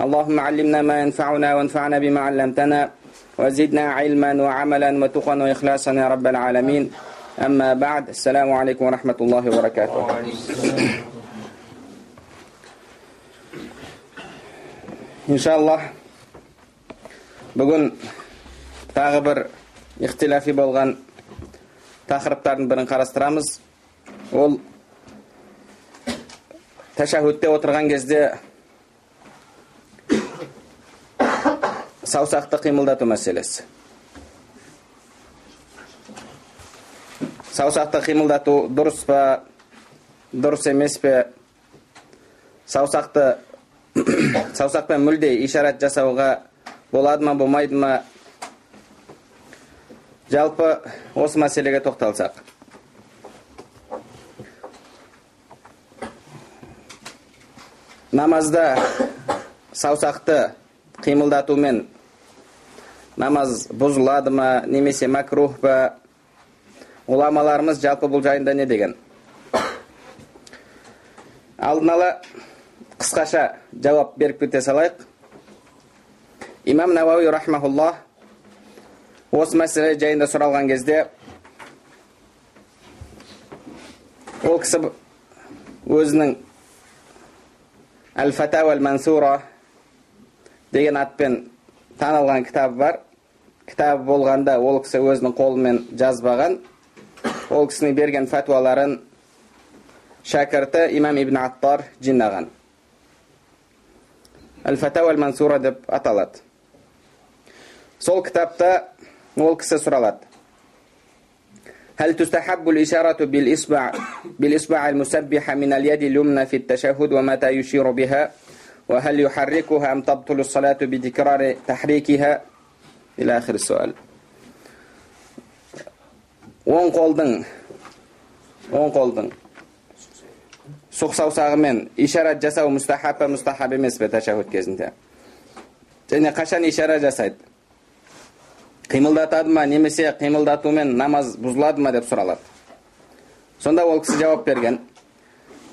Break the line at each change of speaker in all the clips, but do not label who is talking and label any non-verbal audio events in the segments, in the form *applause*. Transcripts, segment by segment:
اللهم علمنا ما ينفعنا وانفعنا بما علمتنا وزدنا علما وعملا وتقا وإخلاصا يا رب العالمين أما بعد السلام عليكم ورحمة الله وبركاته иншаллах бүгін тағы бір ихтилафи болған тақырыптардың бірін қарастырамыз ол тәшәһүдте отырған кезде саусақты қимылдату мәселесі. Саусақты қимылдату дұрыс па дұрыс емес пе? Саусақты *coughs* саусақпен мүлде ишарат жасауға болады ма болмайды ма? Жалпы осы мәселеге тоқталсақ. Намазда саусақты қимылдатумен намаз бұзылады ма немесе макрух па? Ғұламаларымыз жалпы бұл жайында не деген? Алдын ала қысқаша жауап беріп кете салайық. Имам науауи рахмаулла осы мәселе жайында сұралған кезде ол кісі өзінің әл фатауа әл мансура деген атпен танылған кітабы бар. кітабы болғанда ол кісі өзінің қолымен жазбаған ол кісінің берген фәтуаларын шәкірті имам ибн аттар жинаған әл фатауа әл мансура деп аталады сол кітапта ол кісі сұралады هل تستحب الإشارة بالإصبع بالإصبع المسبحة من اليد اليمنى في التشهد ومتى يشير بها وهل يحركها أم تبطل الصلاة بتكرار تحريكها إلى آخر السؤال оң қолдың оң қолдың сұқ саусағымен ишарат жасау мұстахаб па мұстахаб емес пе тәшәһүд кезінде және қашан ишара жасайды қимылдатады ма немесе қимылдатумен намаз бұзылады ма деп сұралады сонда ол кісі жауап берген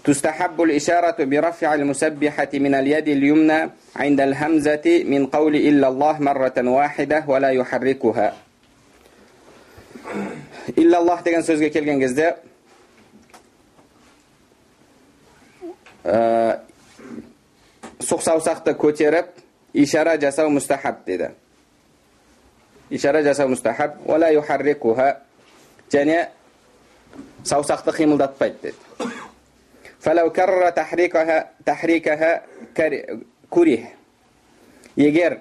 تستحب الإشارة برفع المسبحة من اليد اليمنى عند الهمزة من قول إلا الله مرة واحدة ولا يحركها إلا الله деген сөзге келген кезде сұқ саусақты көтеріп ишара жасау мұстахаб деді ишара жасау мұстахаб уәла юхаррикуха және саусақты қимылдатпайды деді فلو كرر تحريكها تحريكها كره егер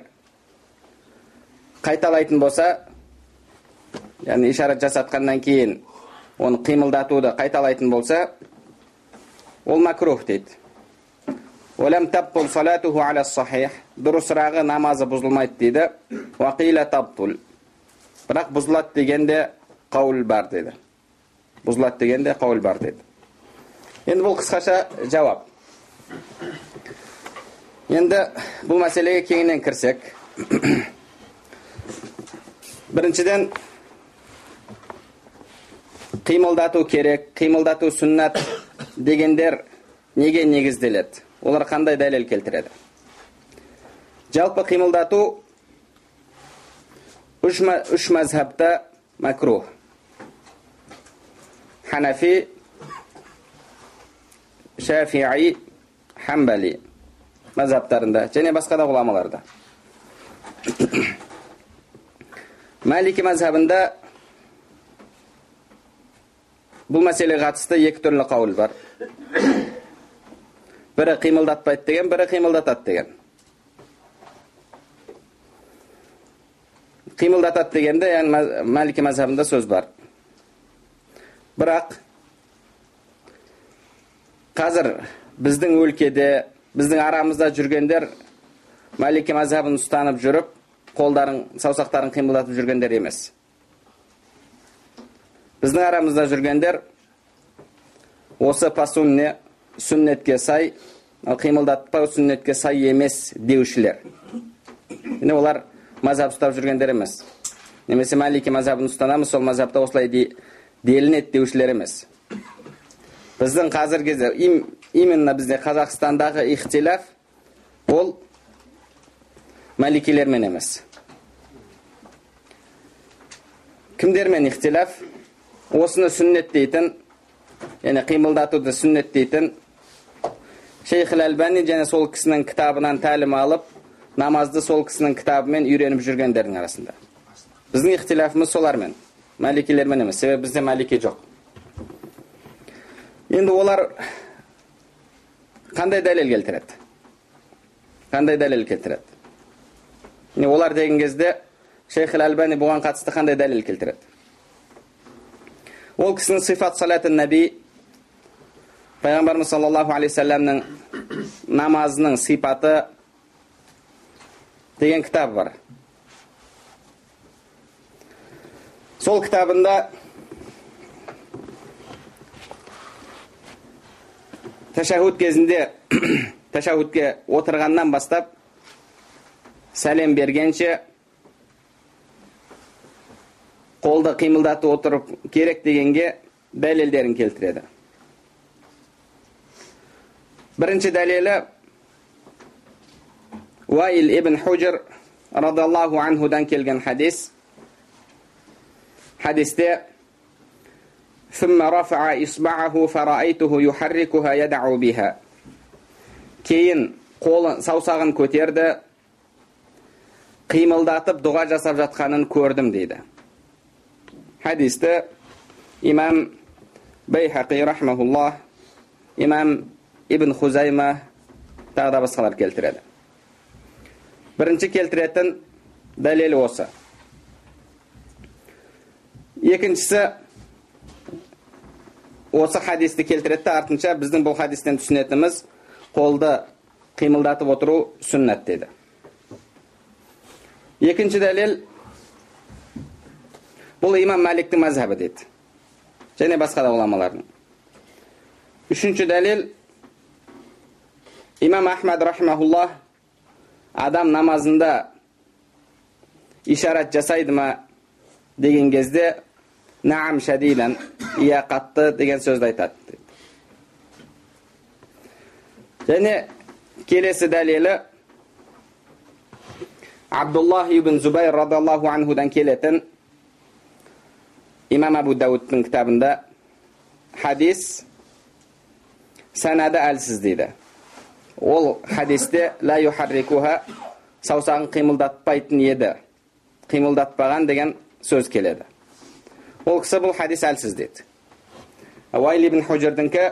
қайталайтын болса яғни ишарат жасатқаннан кейін оны қимылдатуды қайталайтын болса ол макрух дейді ولم تبطل صلاته على الصحيح дұрысырағы намазы бұзылмайды дейді уақила табтул бірақ бұзылады дегенде қаул бар деді бұзылады дегенде қаул бар деді енді бұл қысқаша жауап енді бұл мәселеге кеңінен кірсек біріншіден қимылдату керек қимылдату сүннат дегендер неге негізделеді олар қандай дәлел келтіреді жалпы қимылдату үш, үш мәзһабта макрух ханафи шафиғи хамбали мазхабтарында және басқа да ғұламаларда мәлики мазхабында бұл мәселеге қатысты екі түрлі қаул бар бірі қимылдатпайды деген бірі қимылдатады деген қимылдатады дегенде яғни мәлики мазхабында сөз бар бірақ қазір біздің өлкеде біздің арамызда жүргендер мәлике мазхабын ұстанып жүріп қолдарын саусақтарын қимылдатып жүргендер емес. Біздің арамызда жүргендер осы пасунне сүннетке сай қимылдатпау сүннетке сай емес деушілер. Міне олар мазхаб ұстап жүргендер емес. Немесе малики мазхабын ұстанамыз сол мазхабта осылай делінеді деушілер емес. Біздің қазіргі кезде им, именно бізде қазақстандағы ихтилаф ол мәликелермен емес. Кімдермен ихтилаф? Осыны сүннет дейтін яғни қимылдатуды сүннет дейтін шейх әлбани және сол кісінің кітабынан тәлім алып намазды сол кісінің кітабымен үйреніп жүргендердің арасында. Біздің ихтилафымыз солармен мәликелермен емес. Себебі бізде мәлике жоқ. Енді олар қандай дәлел келтіреді қандай дәлел келтіреді олар деген кезде шейх әлбани бұған қатысты қандай дәлел келтіреді ол кісінің сифат салаты нәби пайғамбарымыз саллаллаху алейхи вассаламның намазының сипаты деген кітабы бар сол кітабында тәшәһуд кезінде *clears throat* тәшәһудке отырғаннан бастап сәлем бергенше қолды қимылдатып отырып керек дегенге дәлелдерін келтіреді. Бірінші дәлелі уайл ибн хужр радиаллаху анхудан келген хадис. Хадисте ثم رفع إصبعه فرأيته يحركها يدعو بها кейін қолын саусағын көтерді қимылдатып дұға жасап жатқанын көрдім дейді хадисті имам байхақи рахмаулла имам ибн хузайма тағы да басқалар келтіреді бірінші келтіретін дәлелі осы екіншісі осы хадисті келтіреді артынша біздің бұл хадистен түсінетініміз қолды қимылдатып отыру сүннат деді. Екінші дәлел бұл имам мәликтің мазхабы деді. Және басқа да ғұламалардың үшінші дәлел имам ахмад рахимахулла адам намазында ишарат жасайды ма деген кезде наам шадидан иә қатты деген сөзді айтады және келесі дәлелі абдуллах ибн зубайр радиаллаху анхудан келетін имам абу дәуудтың кітабында хадис сәнәді әлсіз дейді ол хадисте ла юхаррикуха саусағын қимылдатпайтын еді қимылдатпаған деген сөз келеді ол кісі бұл хадис әлсіз деді. Уайл ибн хужрдікі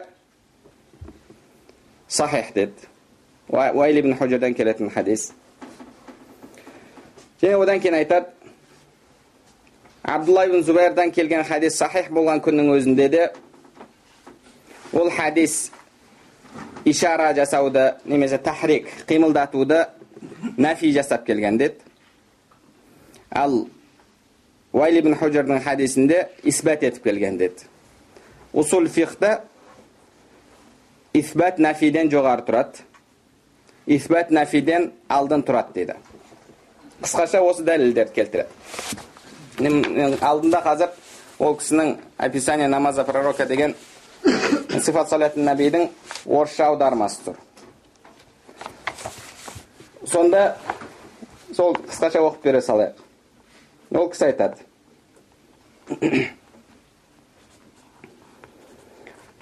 сахих деді. Уайл ибн хужрдан келетін хадис. Және одан кейін айтады абдулла ибн зубайрдан келген хадис сахих болған күннің өзінде де ол хадис ишара жасауды немесе тахрик қимылдатуды нәфи жасап келген деді. Ал уайл ибн хужрдың хадисінде исбат етіп келген деді усул фихта исбат нәфиден жоғары тұрады исбат нәфиден алдын тұрады дейді қысқаша осы дәлелдерді келтіреді алдында қазір ол кісінің описание намаза пророка деген сифат салатын нәбидің орысша аудармасы тұр сонда сол қысқаша оқып бере салайық ол кісі айтады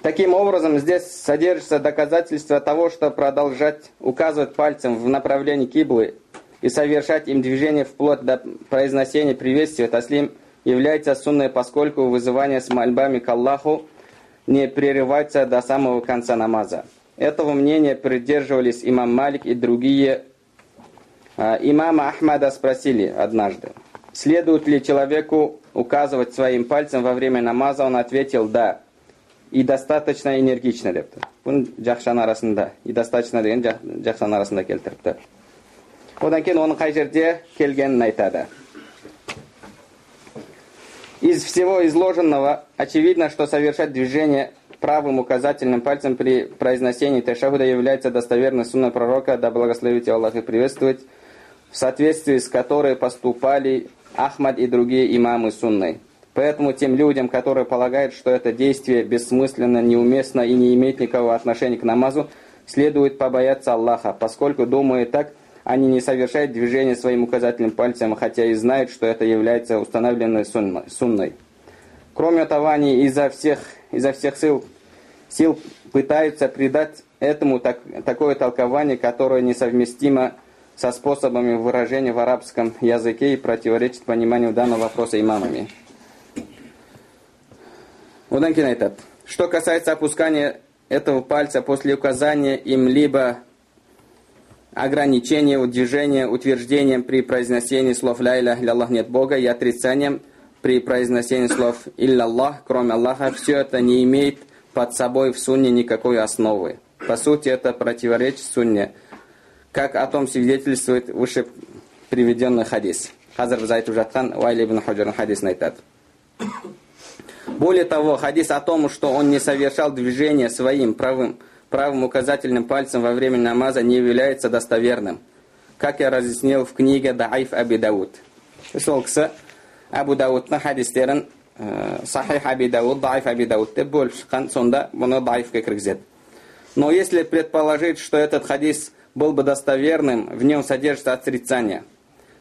Таким образом, здесь содержится доказательство того, что продолжать указывать пальцем в направлении киблы и совершать им движение вплоть до произношения приветствия таслим является сунной, поскольку вызывание с мольбами к Аллаху не прерывается до самого конца намаза. Этого мнения придерживались имам Малик и другие. А, имама Ахмада спросили однажды, следует ли человеку указывать своим пальцем во время намаза, он ответил «да». И достаточно энергично депті. Бұны жақшан арасында, и достаточно деген жақшан арасында келтіріпті одан кейін оның қай жерде келгенін айтады из всего изложенного очевидно что совершать движение правым указательным пальцем при произношении ташахуда является достоверной сунной пророка, да благословите Аллах и приветствовать, в соответствии с которой поступали Ахмад и другие имамы сунны. Поэтому тем людям, которые полагают, что это действие бессмысленно, неуместно и не имеет никакого отношения к намазу, следует побояться Аллаха, поскольку, думая так, они не совершают движение своим указательным пальцем, хотя и знают, что это является установленной сунной. Кроме того, они изо всех, изо всех сил, сил пытаются придать этому так, такое толкование, которое несовместимо со способами выражения в арабском языке и противоречит пониманию данного вопроса имамами. Одан айтады что касается опускания этого пальца после указания им либо ограничения движения утверждением при произнесении слов «Ля Аллах нет Бога» и отрицанием при произнесении слов «Илля кроме Аллаха, все это не имеет под собой в сунне никакой основы. По сути, это противоречит сунне, как о том свидетельствует выше приведенный хадис. Хазар біз айтып жатқан Уайли ибн Хаджарның хадисін айтады. Более того, хадис о том, что он не совершал движение своим правым, правым указательным пальцем во время намаза, не является достоверным, как я разъяснил в книге Даиф Аби Дауд. Сол кісі Абу Дауудтың хадистерін Сахих Аби Дауд, Даиф Аби Дауд деп бөліп шыққан, сонда бұны Даифқа кіргізеді. Но если предположить, что этот хадис был бы достоверным, в нем содержится отрицание,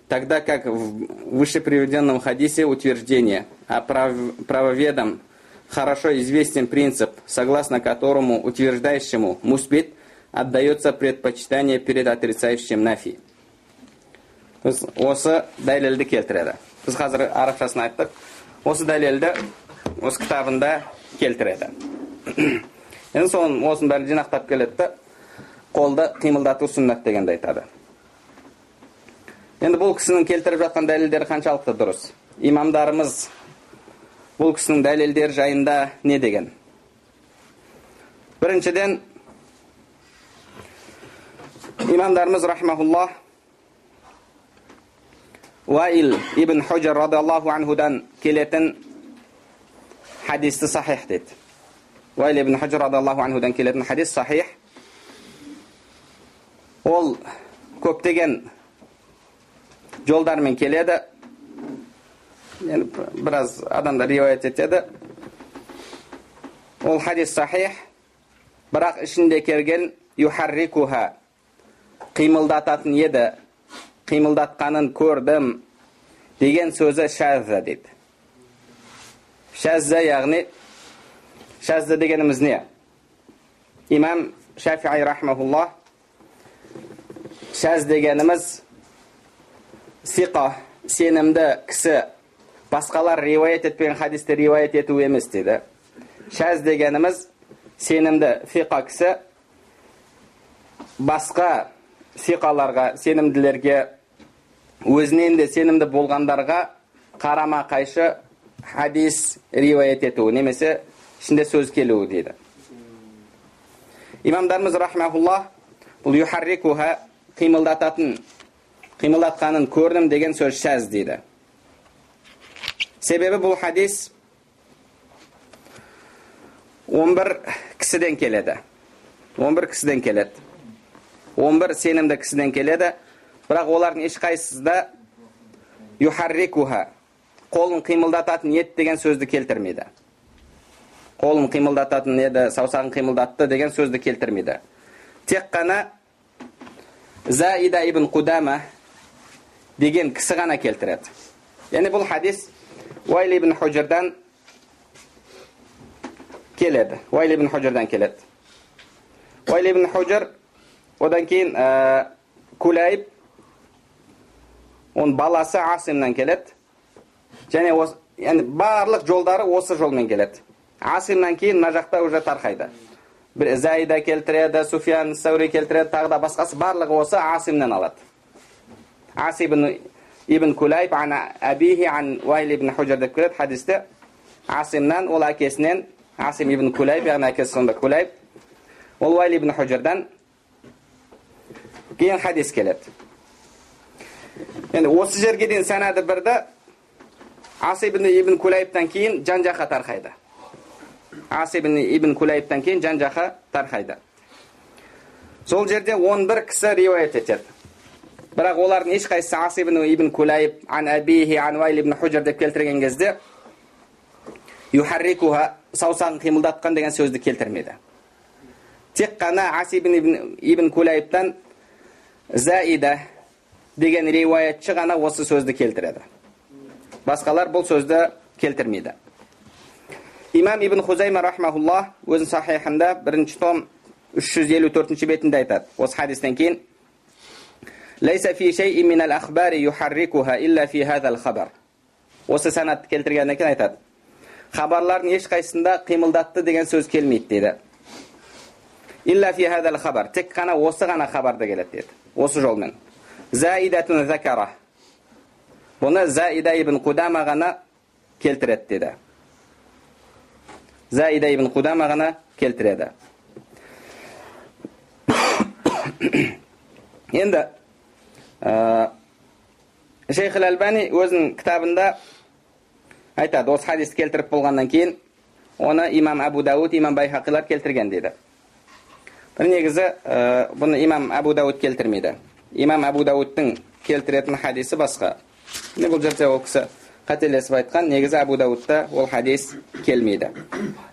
тогда как в выше приведенном хадисе утверждение, а прав, правоведам хорошо известен принцип, согласно которому утверждающему муспит отдается предпочитание перед отрицающим нафи. Осы дәлелді келтіреді біз қазір арабшасын айттық осы дәлелді осы кітабында келтіреді *coughs* енді соның осының бәрін жинақтап келеді да қолды қимылдату сүннат дегенді айтады енді бұл кісінің келтіріп жатқан дәлелдері қаншалықты дұрыс имамдарымыз бұл кісінің дәлелдері жайында не деген біріншіден имамдарымыз рахмаулла Уаил ибн Худжар радиаллаху анхудан келетін хадисті сахих дейді. Уаил ибн Худжар радиаллаху анхудан келетін хадис сахих. Ол көптеген жолдармен келеді. Yani biraz адамдар риwayat етеді. Ол хадис сахих. Бірақ ішінде келген юхаррикуха қимылдататын еді қимылдатқанын көрдім деген сөзі шәзза дейді шәзза яғни шәзза дегеніміз не имам шафиғи рахмаулла шәз дегеніміз сиқа сенімді кісі басқалар риуаят етпеген хадисті риуаят ету емес дейді шәз дегеніміз сенімді фиқа кісі басқа сиқаларға сенімділерге өзінен де сенімді болғандарға қарама қайшы хадис риуаят етуі немесе ішінде сөз келуі дейді имамдарымыз рахмаулла бұл юхаррикуха қимылдататын қимылдатқанын көрдім деген сөз шәз дейді себебі бұл хадис 11 кісіден келеді 11 кісіден келеді 11 сенімді кісіден келеді бірақ олардың ешқайсысы юхаррикуха қолын қимылдататын ет деген сөзді келтірмейді қолын қимылдататын еді саусағын қимылдатты деген сөзді келтірмейді тек қана заида ибн қудама деген кісі ғана келтіреді яғни бұл хадис уайл ибн хужрдан келеді уайл ибн хужрдан келеді уайл ибн хужр одан кейін ә, оның баласы асимнан келеді және осы яғни барлық жолдары осы жолмен келеді асимнан кейін мына жақта уже тарқайды бір заида келтіреді суфиян саури келтіреді тағы да басқасы барлығы осы асимнан алады ас ибн ибн кулайб ан абихи ан уайл ибн хужар деп келеді хадисте асимнан ол әкесінен асим ибн кулайб яғни әкесі сонда кулайб ол уайл ибн хужардан кейін хадис келеді енді осы жерге дейін санады бірді ас ибн ибн кулайбтан кейін жан жаққа тарқайды ас ибн кулайбтан кейін жан жаққа тарқайды сол жерде 11 кісі риуаят етеді бірақ олардың ешқайсысы ас ибн ибн кулайб ан абихи ан вайл ибн худжар деп келтірген кезде юхаррикуха саусағын қимылдатқан деген сөзді келтірмеді тек қана ас ибн ибн кулайбтан заида деген риуаятшы ғана осы сөзді келтіреді басқалар бұл сөзді келтірмейді имам ибн хузайма рахмаулла өзінің сахихында бірінші том үш жүз елу төртінші бетінде айтады. Осы хадистен кейін осы санатты келтіргеннен кейін айтады. Хабарлардың ешқайсысында қимылдатты деген сөз келмейді дейді. Илля фи хабар тек қана осы ғана хабарда келеді деді осы жолмен. Заидатун закара бұны заида ибн қудама ғана келтіреді деді заида ибн қудама ғана келтіреді енді шейх әлбани өзінің кітабында айтады осы хадисті келтіріп болғаннан кейін оны имам әбу дауд имам байхақилар келтірген дейді бір негізі бұны имам әбу дауд келтірмейді имам әбу дауудтың келтіретін хадисі басқа міне бұл жерде ол кісі қателесіп айтқан негізі әбу дауудта ол хадис келмейді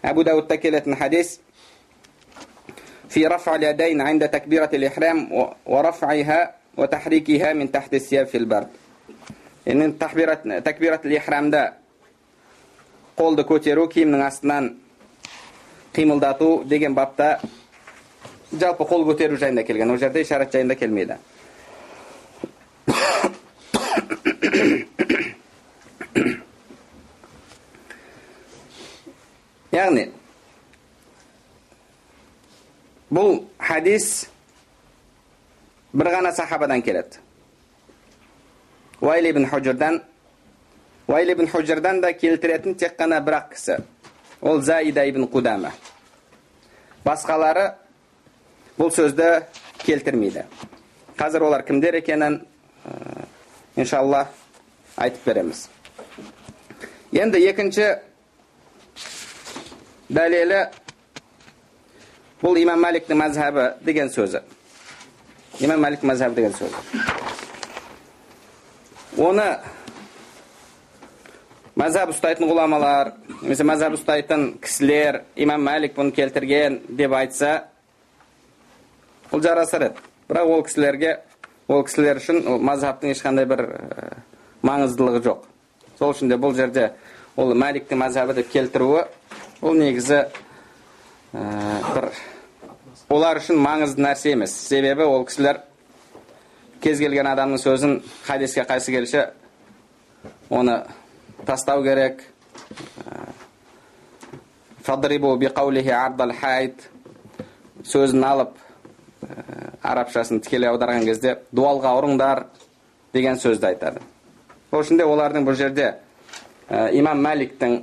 әбу дауудта келетін хадис في رفع اليدين عند تكبيرة الإحرام ورفعها وتحريكها من تحت الثياب في البرد يعني تكبيرة تكبيرة الإحرام ده қолды көтеру киімнің астынан қимылдату деген бапта жалпы қол көтеру жайында келген ол жерде ишарат жайында келмейді яғни бұл хадис бір ғана сахабадан келеді. Уайл ибн хужрдан уайл ибн хужрдан да келтіретін тек қана бір ақ кісі. Ол заида ибн қудама. Басқалары бұл сөзді келтірмейді. Қазір олар кімдер екенін иншалла айтып береміз. Енді екінші дәлелі бұл имам мәликтің мәзһабы деген сөзі имам мәлик мәзһабы деген сөзі оны мәзһаб ұстайтын ғұламалар немесе мәзһаб ұстайтын кісілер имам мәлик бұны келтірген деп айтса бұл жарасар еді бірақ ол кісілерге ол кісілер үшін ол мазхабтың ешқандай бір маңыздылығы жоқ сол үшін де бұл жерде ол мәликтің мазхабы деп келтіруі ол негізі бір олар үшін маңызды нәрсе емес. Себебі ол кісілер кез келген адамның сөзін хадиске қайсы келсе оны тастау керек. Сөзін алып арабшасын тікелей аударған кезде дуалға ұрыңдар деген сөзді айтады. Сол үшін де олардың бұл жерде имам мәликтің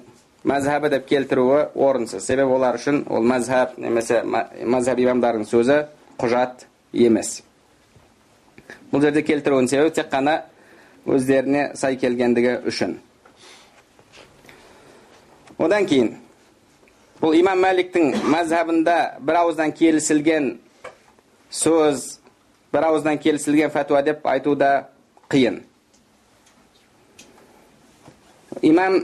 мәзһабы деп келтіруі орынсыз себебі олар үшін ол мәзһаб немесе мәзһаб имамдарының сөзі құжат емес бұл жерде келтіруінің себебі тек қана өздеріне сай келгендігі үшін одан кейін бұл имам мәликтің мәзһабында бір ауыздан келісілген сөз бір ауыздан келісілген фәтуа деп айту да қиын имам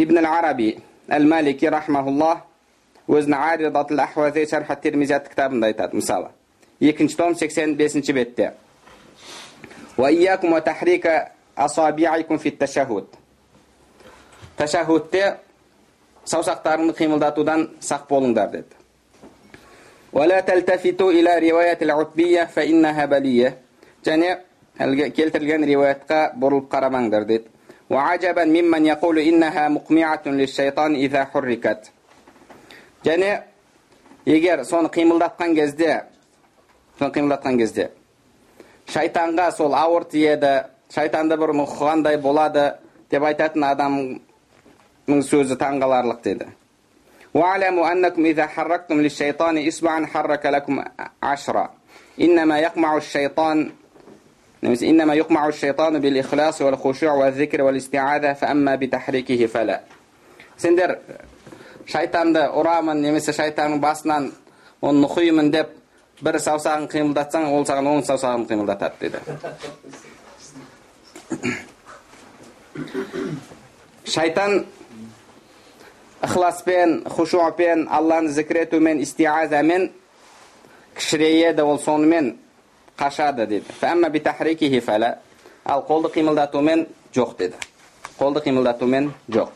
ابن العربي المالكي رحمه الله وزن عارضة الأحواذي شرح الترمزي كتاب ديتات مسالة يكن شتوم سكسين بيسن شبت وإياكم وتحريك أصابعكم في التشهد. تشهد تي سو سختار من داتو دان سخبول داردت. ولا تلتفتوا إلى رواية العتبية فإنها بلية. جاني كيلتر جان رواية قا برل قرمان داردت. وعجبا ممن يقول إنها مقمعة للشيطان إذا حركت және егер соны қимылдатқан кезде соны қимылдатқан кезде шайтанға сол ауыр тиеді шайтанды бір нұқығандай болады деп айтатын адамның сөзі таңғаларлық деді واعلموا أنكم إذا حركتم للشيطان إصبعا حرك لكم عشرة إنما يقمع الشيطان ва зикр вал истиаза фа амма би тахрикихи фала сендер шайтанды ұрамын немесе шайтанның басынан оны нұқимын деп бір саусағын қимылдатсаң ол саған оң саусағын қимылдатады деді шайтан ықыласпен хушуапен алланы зікір етумен истиазамен кішірейеді ол сонымен қашады деді ал қолды қимылдатумен жоқ деді қолды қимылдатумен жоқ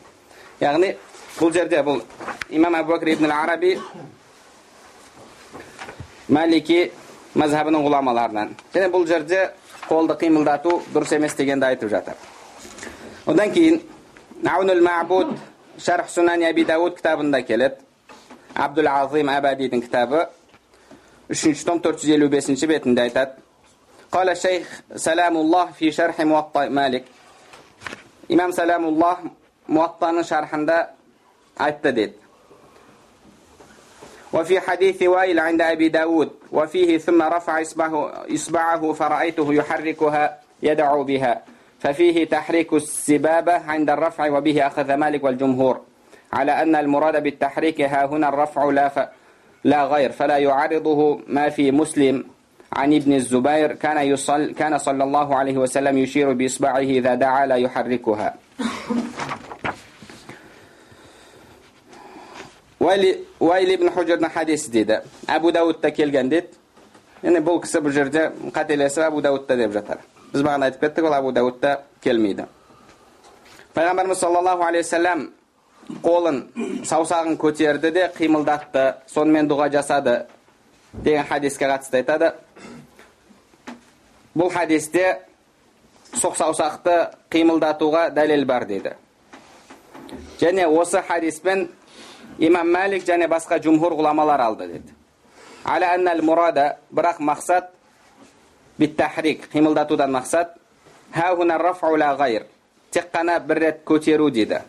яғни бұл жерде бұл имам әбу бәкір ибн араби малики мазхабының ғұламаларынан және бұл жерде қолды қимылдату дұрыс емес дегенді айтып жатыр одан кейін наунул мабуд шарх сунани әби дауд кітабында келеді абдул азим абадидің кітабы 3-cü tom 455-ci betində aytad. Qala şeyx Salamullah fi şərh Muvatta Malik. İmam Salamullah Muvatta'nın şərhində aytdı dedi. وفي حديث وائل عند أبي داود وفيه ثم رفع إصبعه, إصبعه فرأيته يحركها يدعو بها ففيه تحريك السبابة عند الرفع وبه أخذ مالك والجمهور على أن المراد بالتحريك ها هنا الرفع لا, فأ لا غير. فلا يعرضه ما في مسلم. عن ابن الزبير كان يصل كان صلى الله عليه وسلم يشير بإصبعه إذا دعا لا يحركها. ويلي ويلي ابن حجر حديث ديدا أبو داود تكيل جندت يعني بو كسب جرجة قتل يسر أبو داود تدب جتر. بس بعنا أبو داود تكلمي دا فالأمر صلى الله عليه وسلم қолын саусағын көтерді де қимылдатты. Сонымен дұға жасады. Деген хадиске қатысты айтады. Бұл хадисте соқ саусақты қимылдатуға дәлел бар дейді. Және осы хадиспен имам мәлик және басқа жумхур ғұламалар алды деді. Аля аннал мурада бірақ мақсат биттахрик қимылдатудан мақсат тек қана бір рет көтеру дейді.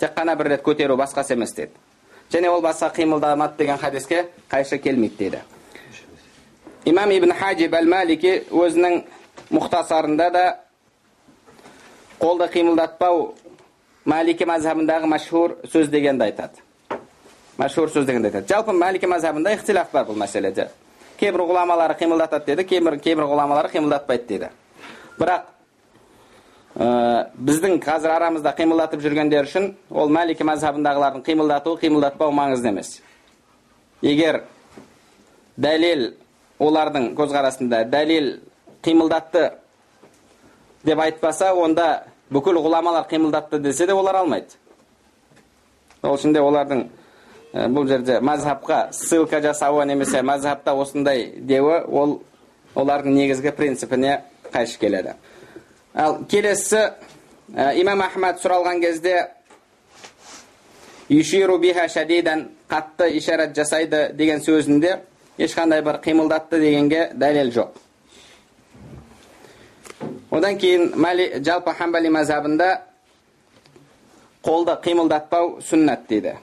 Тек қана бір рет көтеру басқасы емес деді. Және ол басқа қимылдамады деген хадиске қайшы келмейді деді имам ибн хаджиб әл малики өзінің мұхтасарында да қолды қимылдатпау малики мазхабындағы мәшһүр сөз дегенді айтады. Мәшһүр сөз дегенді айтады. Жалпы малики мазхабында ихтилаф бар бұл мәселеде. Кейбір ғұламалары қимылдатады деді кейбір кейбір ғұламалары қимылдатпайды дейді бірақ біздің қазір арамызда қимылдатып жүргендер үшін ол малики мазхабындағылардың қимылдату қимылдатпау маңызды емес. Егер дәлел олардың көзқарасында дәлел қимылдатты деп айтпаса онда бүкіл ғұламалар қимылдатты десе де олар алмайды. Ол үшін де олардың бұл жерде мазхабқа ссылка жасауы немесе мазхабта осындай деуі ол олардың негізгі принципіне қайшы келеді. Ал келесі имам ахмад сұралған кезде юширу биха шадидан қатты ишарат жасайды деген сөзінде ешқандай бір қимылдатты дегенге дәлел жоқ. Одан кейін мәли жалпы хамбали мазхабында қолды қимылдатпау сүннат дейді.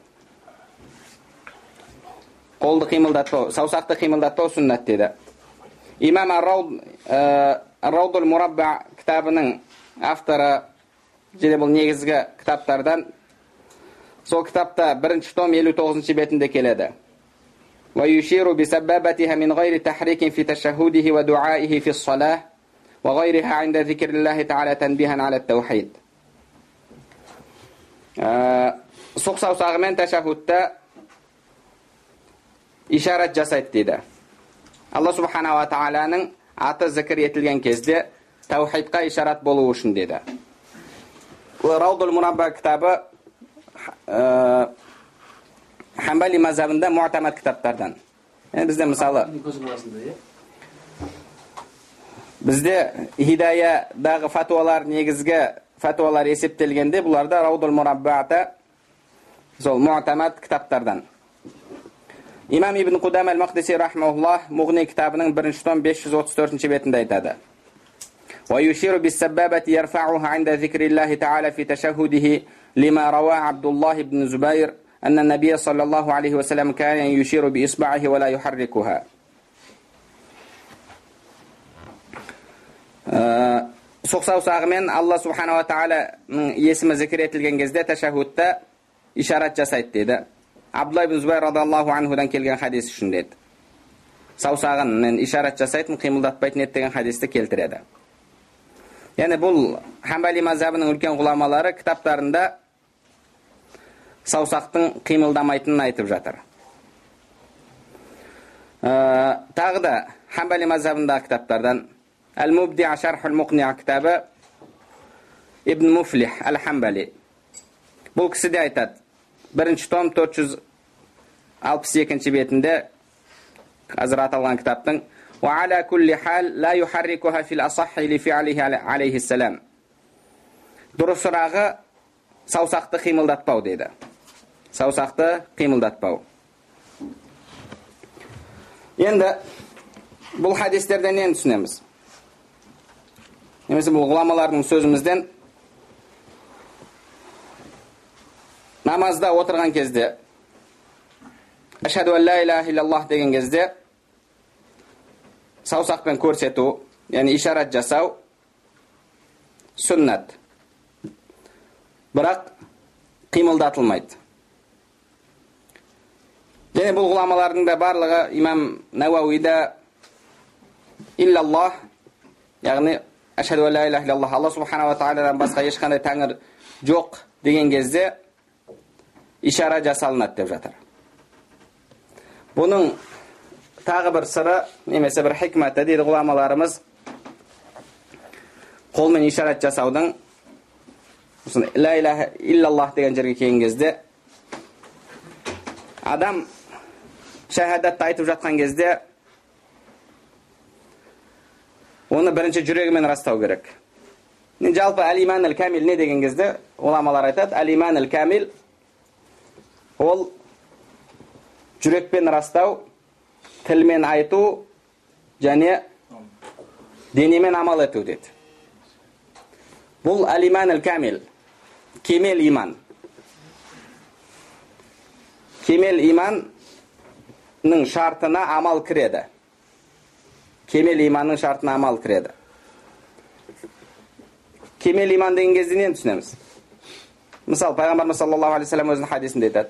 Қолды қимылдатпау саусақты қимылдатпау сүннат дейді. Имам раудул мурабба кітабының авторы және бұл негізгі кітаптардан сол кітапта бірінші том елу тоғызыншы бетінде келеді ويشير بسبابتها من غير تحريك في تشهده ودعائه في الصلاة وغيرها عند ذكر الله تعالى تنبيها على التوحيد сұқ саусағымен тәшәһүдтә ишарат жасайды дейді алла субханала тағаланың аты зікір етілген кезде тәухидқа ишарат болу үшін деді раудул мурабба кітабы хамбали мазхабында муатамат кітаптардан бізде мысалы бізде хидаядағы фатуалар негізгі фатуалар есептелгенде бұларда раудул мураббата сол муатамат кітаптардан имам ибн қудам әл мақдиси рахмауллах мұғни кітабының бірінші том 534 бетінде айтады ويشير بالسبابة يرفعها عند ذكر الله تعالى في تشهده لما روى عبد الله بن زبير أن النبي صلى الله عليه وسلم كان يشير بإصبعه ولا يحركها сұқ саусағымен алла субханала тағаланың есімі зікір етілген кезде тәшәһудта ишарат жасайды деді абдулла ибн зубайр радиаллаху анхудан келген хадис үшін деді саусағымен ишарат жасайтын қимылдатпайтын еді деген хадисті келтіреді Яғни бұл хамбали мазхабының үлкен ғұламалары кітаптарында саусақтың қимылдамайтынын айтып жатыр. Ә, тағы да хамбали мазхабындағы кітаптардан әл мубди шархул муқния кітабы ибн муфлих әл хамбали бұл кісі де айтады. Бірінші том 462 бетінде қазір аталған кітаптың وعلى كل حال لا يحركها في الأصح لفعله عليه السلام дұрысырағы саусақты қимылдатпау деді саусақты қимылдатпау енді бұл хадистерден нені түсінеміз немесе бұл ғұламалардың сөзімізден намазда отырған кезде ашаду ла иляха иллаллах деген кезде саусақпен көрсету яғни ишарат жасау сүннат бірақ қимылдатылмайды және бұл ғұламалардың да барлығы имам науауида иллаллах яғни ашаду ла иляха иллаллах алла субханала тағаладан басқа ешқандай тәңір жоқ деген кезде ишара жасалынады деп жатыр бұның тағы бір сыры немесе бір хикматы дейді ғұламаларымыз. Қолмен ишарат жасаудың ла иляха иллаллах деген жерге келген кезде адам шахадатты айтып жатқан кезде оны бірінші жүрегімен растау керек. Жалпы әл иман не деген кезде ғұламалар айтады әл иман әл ол жүрекпен растау тілмен айту және денемен амал ету деді. Бұл әл иман әл кәмил кемел иман. Кемел иманның шартына амал кіреді. Кемел иманның шартына амал кіреді. Кемел иман деген кезде нені түсінеміз? Мысалы пайғамбарымыз саллаллаху алейхи вассалам өзінің хадисінде айтады.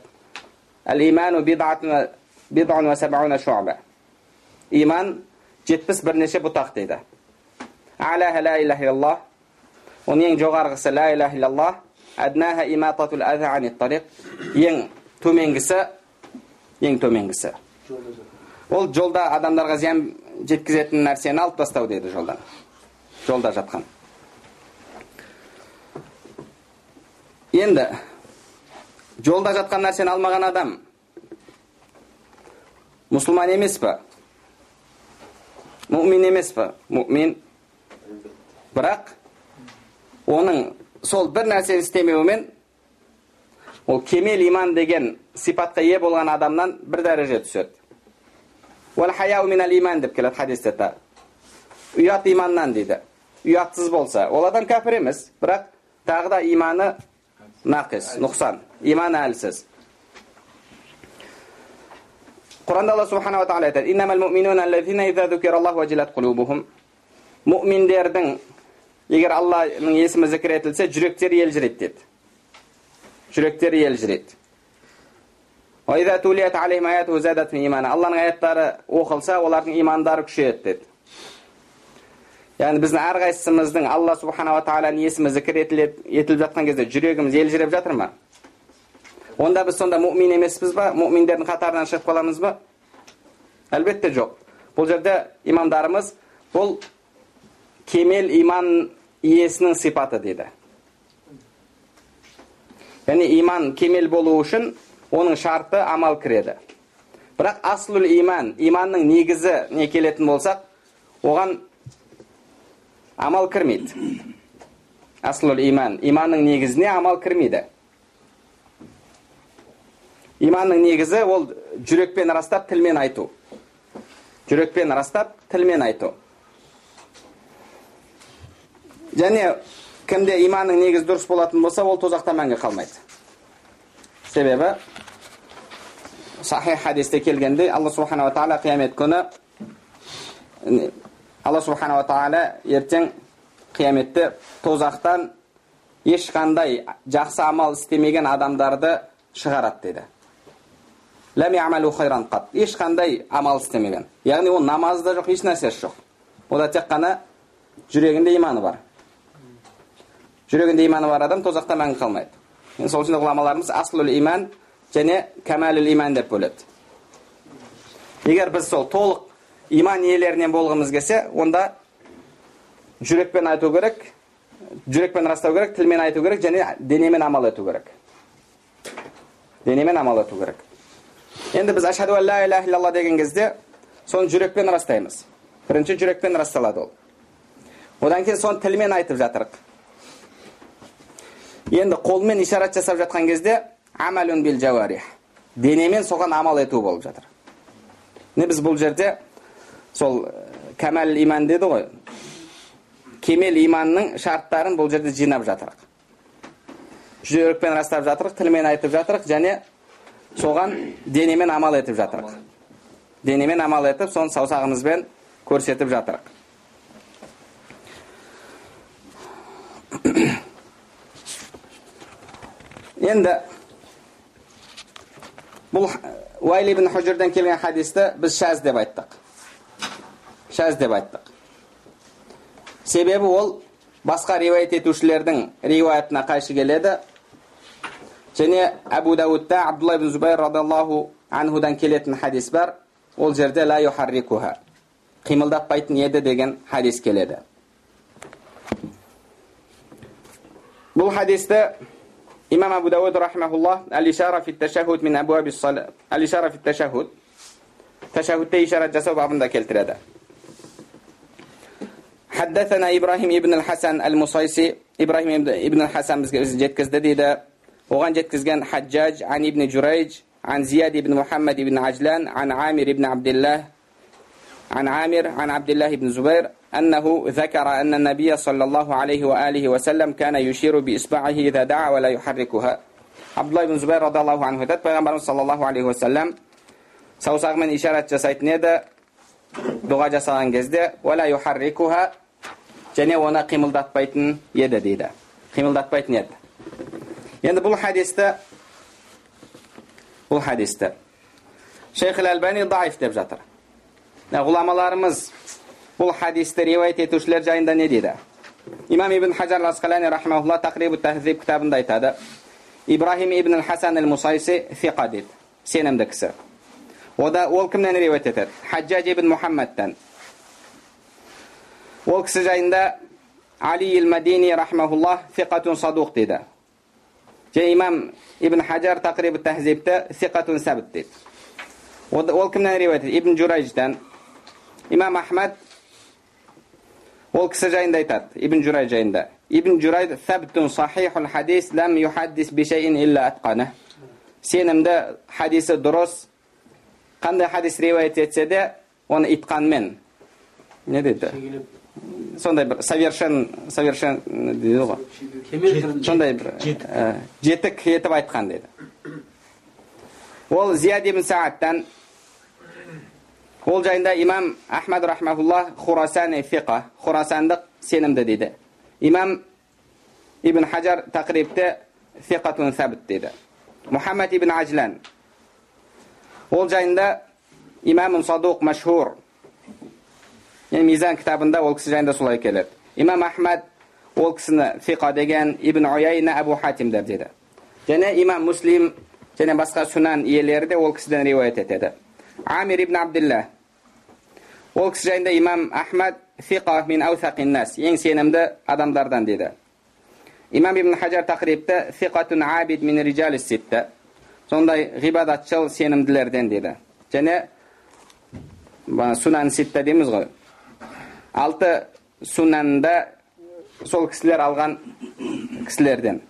Иман жетпіс бірнеше бұтақ дейді оның ең жоғарғысы ла иляха иллаллах ең төменгісі ең төменгісі ол жолда адамдарға зиян жеткізетін нәрсені алып тастау дейді жолдан жолда жатқан енді жолда жатқан нәрсені алмаған адам мұсылман емес па мұмин емес па мұмин бірақ оның сол бір нәрсені істемеуімен ол кемел иман деген сипатқа ие болған адамнан бір дәреже түседі иман деп келеді хадисте тағы ұят иманнан дейді ұятсыз болса ол адам кәпір емес бірақ тағы да иманы нақис нұқсан иманы әлсіз құранда алла субханала тағала айтады мұминдердің егер алланың есімі зікір етілсе жүректері елжірейді деді жүректері елжірейді алланың аяттары оқылса олардың имандары күшейеді деді яғни біздің әрқайсымыздың алла субханала тағаланың есімі зікір етіліп жатқан кезде жүрегіміз елжіреп жатыр ма онда біз сонда мұмин емеспіз ба мұминдердің қатарынан шығып қаламыз ба әлбетте жоқ бұл жерде имамдарымыз бұл кемел иман иесінің сипаты дейді яғни иман кемел болу үшін оның шарты амал кіреді бірақ аслул иман иманның негізі не келетін болсақ оған амал кірмейді аслул иман иманның негізіне амал кірмейді иманның негізі ол жүрекпен растап тілмен айту. Жүрекпен растап тілмен айту. Және кімде иманның негізі дұрыс болатын болса ол тозақта мәңгі қалмайды. Себебі сахих хадисте келгендей алла субханала тағала қиямет күні алла субханала тағала ертең қияметте тозақтан ешқандай жақсы амал істемеген адамдарды шығарады ешқандай амал істемеген. Яғни ол намазы да жоқ еш нәрсесі жоқ. Ода тек қана жүрегінде иманы бар. Жүрегінде иманы бар адам тозақта мәңгі қалмайды. Сол үшін ғұламаларымыз аслул иман және кәмәлул иман деп бөледі. Егер біз сол толық иман иелерінен болғымыз келсе онда жүрекпен айту керек жүрекпен растау керек тілмен айту керек және денемен амал ету керек. Денемен амал ету керек. Енді біз ашаду ла иляха илlalла деген кезде соны жүрекпен растаймыз бірінші жүрекпен расталады ол одан кейін соны тілмен айтып жатырық енді қолмен ишарат жасап жатқан кезде амалун бил жауарих денемен соған амал ету болып жатыр міне біз бұл жерде сол кәмәл иман деді ғой кемел иманның шарттарын бұл жерде жинап жатырық жүрекпен растап жатырық тілмен айтып жатырық және соған денемен амал етіп жатырық. Денемен амал етіп соны саусағымызбен көрсетіп жатырық. *coughs* Енді бұл уайл ибн хужрден келген хадисті біз шәз деп айттық. Шәз деп айттық. Себебі ол басқа риуаят етушілердің риуаятына қайшы келеді. және әбу дәудта абдулла ибн зубайр радиаллаху анхудан келетін хадис бар ол жерде ла юхаррикуха қимылдатпайтын еді деген хадис келеді бұл хадисті имам абу дауд рахмаулла әл ишара фи ташахуд мин абуаби әл ишара фи ташахуд ташахудте ишарат жасау бабында келтіреді حدثنا إبراهيم ابن الحسن المصيصي إبراهيم ابن الحسن жеткізді дейді оған жеткізген حجاج عن ابن جريج عن زياد بن محمد بن عجلان عن عامر بن عبد الله عن عامر عن عبد الله بن زبير أنه ذكر أن النبي صلى الله عليه وآله وسلم كان يشير بإصبعه إذا دعا ولا يحركها عبد الله بن زبير رضي الله عنه айтады пайғамбарымыз саллаллаху алейхи уассалам саусағымен ишарат жасайтын еді дұға жасаған кезде уәла юхаррикуха және оны қимылдатпайтын еді дейді қимылдатпайтын еді енді бұл хадисті бұл хадисті шейх әлбани даиф деп жатыр ғұламаларымыз бұл хадисті риуаят етушілер жайында не дейді имам ибн хажар асқалани рахмаулла тақрибу тахзиб кітабында айтады ибрахим ибн хасан әл мусайси фиқа дейді сенімді кісі ода ол кімнен риуаят етеді хаджаж ибн мұхаммадтан ол кісі жайында али ил мадини рахмаулла фиқатун садуқ дейді және имам ибн хажар тақрибу тахзибті фиқатун сәбіт дейді ол кімнен риуаят ибн журайждан имам ахмад ол кісі жайында айтады ибн журай жайында ибн журай сәбтун сахихул хадис лам юхаддис бишайин илля атқаны сенімді хадисі дұрыс қандай хадис риуаят етсе де оны итқанмен не дейді сондай бір совершен совершен дейді ғой? Сондай бір жетік етіп айтқан дейді. Ол зияд ибн саадтан ол жайында имам ахмад рахмаулла хурасани фиқа хурасандық сенімді дейді. Имам ибн хажар тақрибте фиқатун сәбіт дейді. Мұхаммад ибн ажлан. Ол жайында имам садуқ машхур yani mizan кітабында ол кісі жайында солай келеді имам ахмад ол кісіні фиқа деген ибн уяйна абу хатимдер дейді және имам муслим және басқа сунан иелері де ол кісіден риуаят етеді амир ибн абдилла ол кісі жайында имам ахмад фиқа мин нас ең сенімді адамдардан дейді имам ибн хажар тақрибті фиқатун абид мин риджали ситта сондай ғибадатшыл сенімділерден дейді және сунан ситта дейміз ғой алты суннанда сол кісілер алған кісілерден.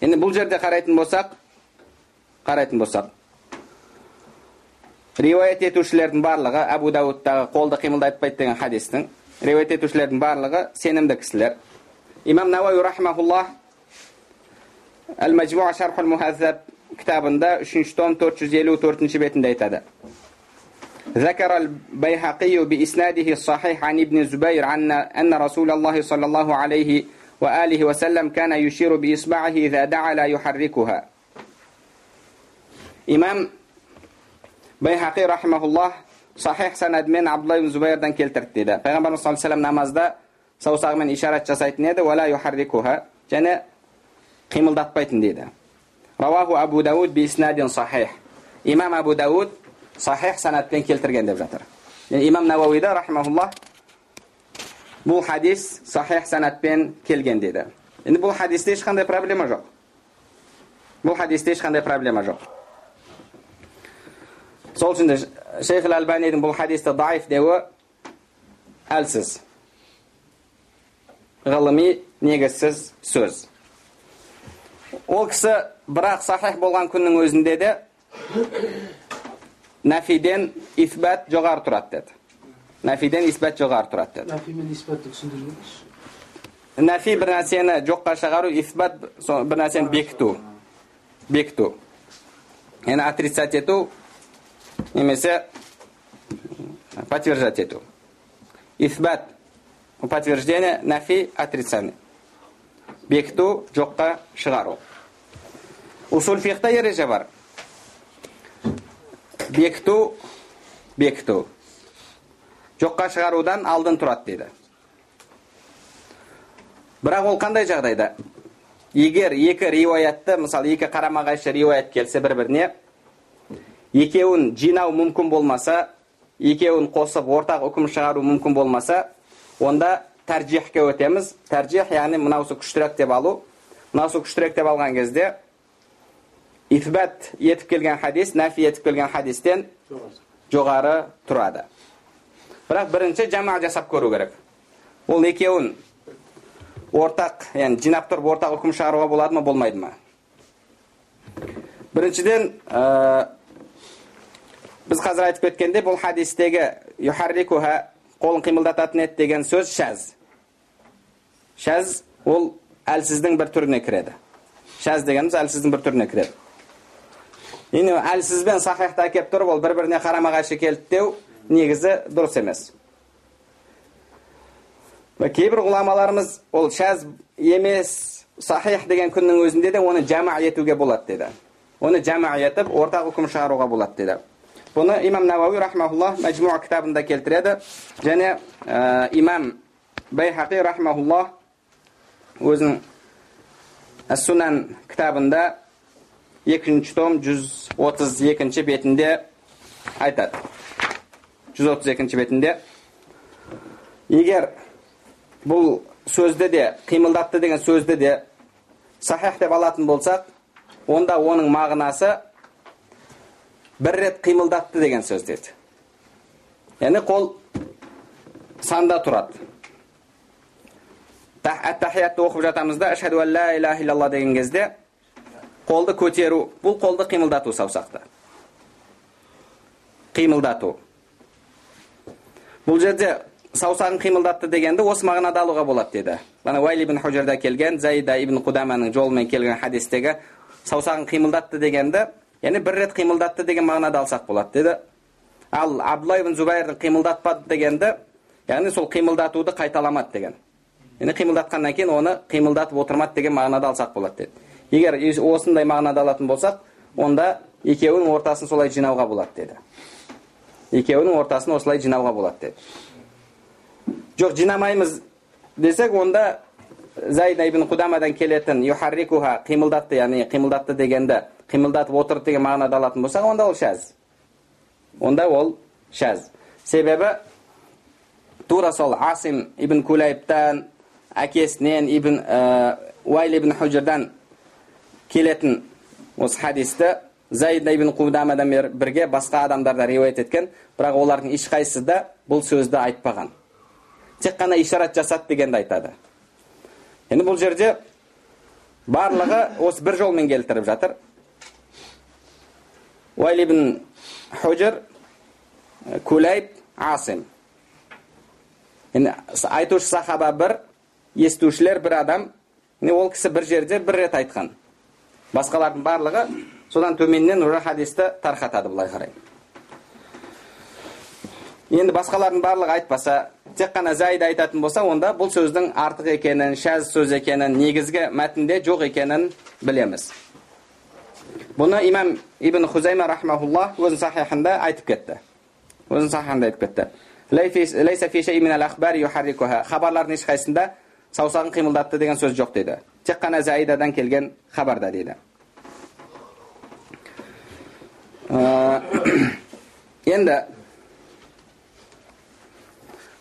Енді бұл жерде қарайтын болсақ қарайтын болсақ риуаят етушілердің барлығы әбу дәуудтағы қолды қимылдатпайды деген хадистің риуаят етушілердің барлығы сенімді кісілер. Имам науаи рахмаулла әл мәжмуа шархул мухаззаб кітабында үшінші том төрт жүз елу төртінші бетінде айтады. ذكر البيهقي بإسناده الصحيح عن ابن الزبير عن أن رسول الله صلى الله عليه وآله وسلم كان يشير بإصبعه إذا دعا لا يحركها. إمام بيهقي رحمه الله صحيح سند من عبد الله بن زبير دان كيلترت دا فيغنبر صلى الله عليه وسلم نماز دا سوساق من إشارة جسايت نيدا ولا يحركها. جانا قيمل دات بيت نيدا رواه أبو داود بإسناد صحيح. إمام أبو داود сахих санатпен келтірген деп жатыр имам науауида рахмауллах бұл хадис сахих санатпен келген дейді енді бұл хадисте ешқандай проблема жоқ бұл хадисте ешқандай проблема жоқ сол үшін де шейх әлбанидің бұл хадисті даиф деуі әлсіз ғылыми негізсіз сөз ол кісі бірақ сахих болған күннің өзінде де нәфиден исбат жоғары тұрады деді нәфиден исбат жоғары тұрады деді
нәфи мен исбатты түсіндіріңізші
нәфи бір нәрсені жоққа шығару исбат бір нәрсені бекіту бекіту яғни отрицать ету немесе подтверждать ету исбат подтверждение нәфи отрицание бекіту жоққа шығару усул фихта ереже бар бекіту бекіту жоққа шығарудан алдын тұрады дейді бірақ ол қандай жағдайда егер екі риуаятты мысалы екі қарама қайшы риуаят келсе бір біріне екеуін жинау мүмкін болмаса екеуін қосып ортақ үкім шығару мүмкін болмаса онда тәржихке өтеміз тәржих яғни мынаусы күштірек деп алу мынаусы күштірек деп алған кезде ифбат етіп келген хадис нәфи етіп келген хадистен жоғары тұрады бірақ бірінші жама жасап көру керек ол екеуін ортақ яғни жинап тұрып ортақ үкім шығаруға болады ма болмайды ма біріншіден ә, біз қазір айтып кеткенде бұл хадистегі юхаррикуха қолын қимылдататын еді деген сөз шәз шәз ол әлсіздің бір түріне кіреді шәз дегеніміз әлсіздің бір түріне кіреді енді әлсізбен сахихты әкеліп тұрып ол бір біріне қарама қайшы келді негізі дұрыс емес кейбір ғұламаларымыз ол шәз емес сахих деген күннің өзінде де оны жама етуге болады деді оны жама етіп ортақ үкім шығаруға болады деді бұны имам науауи рахмаулла мәжмуа кітабында келтіреді және ә, имам байхақи рахмаулла өзінің сунан кітабында екінші том жүз отыз екінші бетінде айтады. Жүз отыз екінші бетінде. Егер бұл сөзді де қимылдатты деген сөзді де сахих деп алатын болсақ онда оның мағынасы бір рет қимылдатты деген сөз деді. Яғни қол санда тұрады. Тахиятты оқып жатамыз да ашхаду ан ла иллалла деген кезде қолды көтеру бұл қолды қимылдату саусақты. Қимылдату. Бұл жерде саусағын қимылдатты дегенді осы мағынада алуға болады деді. Мына уайли ибн хужарда келген заида ибн қудаманың жолымен келген хадистегі саусағын қимылдатты дегенді яғни бір рет қимылдатты деген мағынада алсақ болады деді. Ал абдулла ибн зубайр қимылдатпады дегенді яғни сол қимылдатуды қайталамады деген. Яғни қимылдатқаннан кейін оны қимылдатып отырмады деген мағынада алсақ болады деді. Егер осындай мағынада алатын болсақ онда екеуінің ортасын солай жинауға болады деді. Екеуінің ортасын осылай жинауға болады деді. Жоқ жинамаймыз десек онда зайда ибн қудамадан келетін юхаррикуха қимылдатты яғни қимылдатты дегенді қимылдатып отырды деген мағынада алатын болсақ онда ол шәз онда ол шәз себебі тура сол асим ибн кулайбтан әкесінен ибн ә, уайл ибн хужрдан келетін осы хадисті заид ибн қудамадан бірге басқа адамдар да риуаят еткен бірақ олардың ешқайсысы да бұл сөзді айтпаған. Тек қана ишарат жасады дегенді айтады. Енді бұл жерде барлығы осы бір жолмен келтіріп жатыр. Уайл ибн хужр кулайб асим. Енді айтушы сахаба бір естушілер бір адам ол кісі бір жерде бір рет айтқан. Басқалардың барлығы содан төменнен уже хадисті тарқатады былай қарай енді басқалардың барлығы айтпаса тек қана заида айтатын болса онда бұл сөздің артық екенін шәз сөз екенін негізгі мәтінде жоқ екенін білеміз. Бұны имам ибн хузайма рахмаулла өзінің сахихында айтып кетті. Өзінің сахихында айтып кетті. Хабарлардың ешқайсысында саусағын қимылдатты деген сөз жоқ дейді тек қана заидадан келген хабарда дейді енді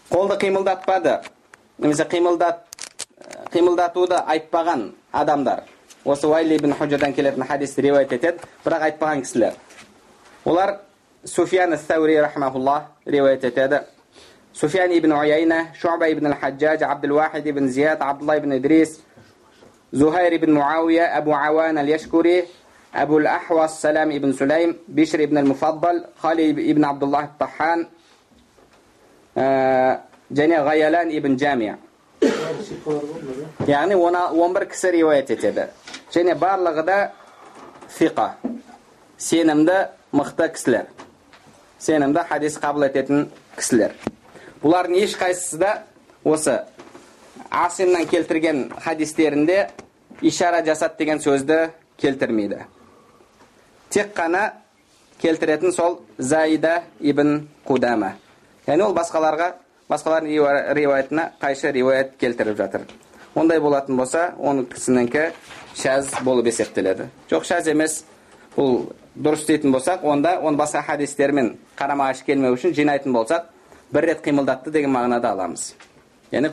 қолды қимылдатпады немесе қимылдат қимылдатуды айтпаған адамдар осы уайли ибн хужадан келетін хадисті риуаят етеді бірақ айтпаған кісілер олар суфиян сәури рахмаулла риуаят етеді суфиян ибн уяйна шуба ибн хаджаж абдул вахид ибн зияд абдулла ибн идрис زهير بن معاوية أبو عوان اليشكري أبو الأحوص سلام بن سليم بشر بن المفضل خالد بن عبد الله الطحان және ғаялан ибн жамия яғни он бір кісі риуаят етеді және барлығы да фиқа сенімді мықты кісілер сенімді хадис қабыл ететін кісілер бұлардың ешқайсысы да осы асимнан келтірген хадистерінде ишара жасат деген сөзді келтірмейді тек қана келтіретін сол заида ибн қудама яғни ол басқаларға басқалардың риуаятына қайшы риуаят келтіріп жатыр ондай болатын болса оның кісінікі шәз болып есептеледі жоқ шәз емес бұл дұрыс дейтін болсақ онда оны басқа хадистермен қарама қайшы келмеу үшін жинайтын болсақ бір рет қимылдатты деген мағынада аламыз яғни